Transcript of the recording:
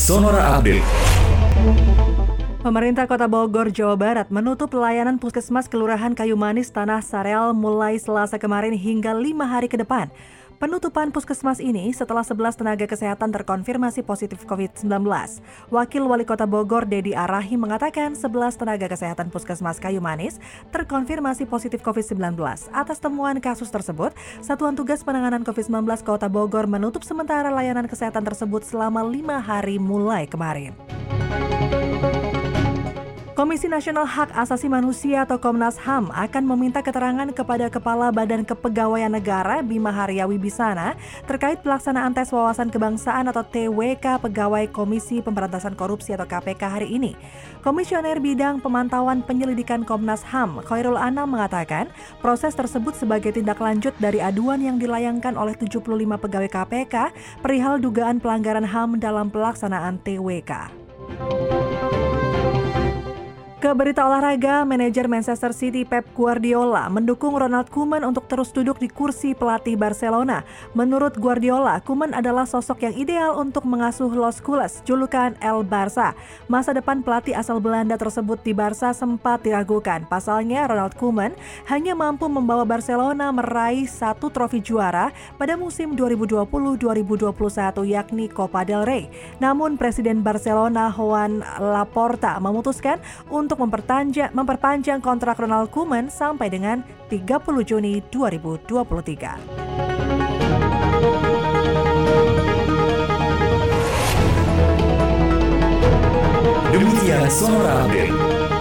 Sonora Update. Pemerintah Kota Bogor, Jawa Barat menutup pelayanan Puskesmas Kelurahan Kayu Manis Tanah Sareal mulai Selasa kemarin hingga lima hari ke depan. Penutupan puskesmas ini setelah 11 tenaga kesehatan terkonfirmasi positif COVID-19. Wakil Wali Kota Bogor, Dedi Arahi, mengatakan 11 tenaga kesehatan puskesmas Kayu Manis terkonfirmasi positif COVID-19. Atas temuan kasus tersebut, Satuan Tugas Penanganan COVID-19 Kota Bogor menutup sementara layanan kesehatan tersebut selama lima hari mulai kemarin. Komisi Nasional Hak Asasi Manusia atau Komnas HAM akan meminta keterangan kepada Kepala Badan Kepegawaian Negara Bima Haria Wibisana terkait pelaksanaan tes wawasan kebangsaan atau TWK Pegawai Komisi Pemberantasan Korupsi atau KPK hari ini. Komisioner Bidang Pemantauan Penyelidikan Komnas HAM, Khairul Anam mengatakan, proses tersebut sebagai tindak lanjut dari aduan yang dilayangkan oleh 75 pegawai KPK perihal dugaan pelanggaran HAM dalam pelaksanaan TWK. Ke berita olahraga, manajer Manchester City Pep Guardiola mendukung Ronald Koeman untuk terus duduk di kursi pelatih Barcelona. Menurut Guardiola, Koeman adalah sosok yang ideal untuk mengasuh Los Cules, julukan El Barça. Masa depan pelatih asal Belanda tersebut di Barca sempat diragukan. Pasalnya, Ronald Koeman hanya mampu membawa Barcelona meraih satu trofi juara pada musim 2020-2021 yakni Copa del Rey. Namun, Presiden Barcelona Juan Laporta memutuskan untuk untuk memperpanjang, memperpanjang kontrak Ronald Koeman sampai dengan 30 Juni 2023. Demikian Sonora Update.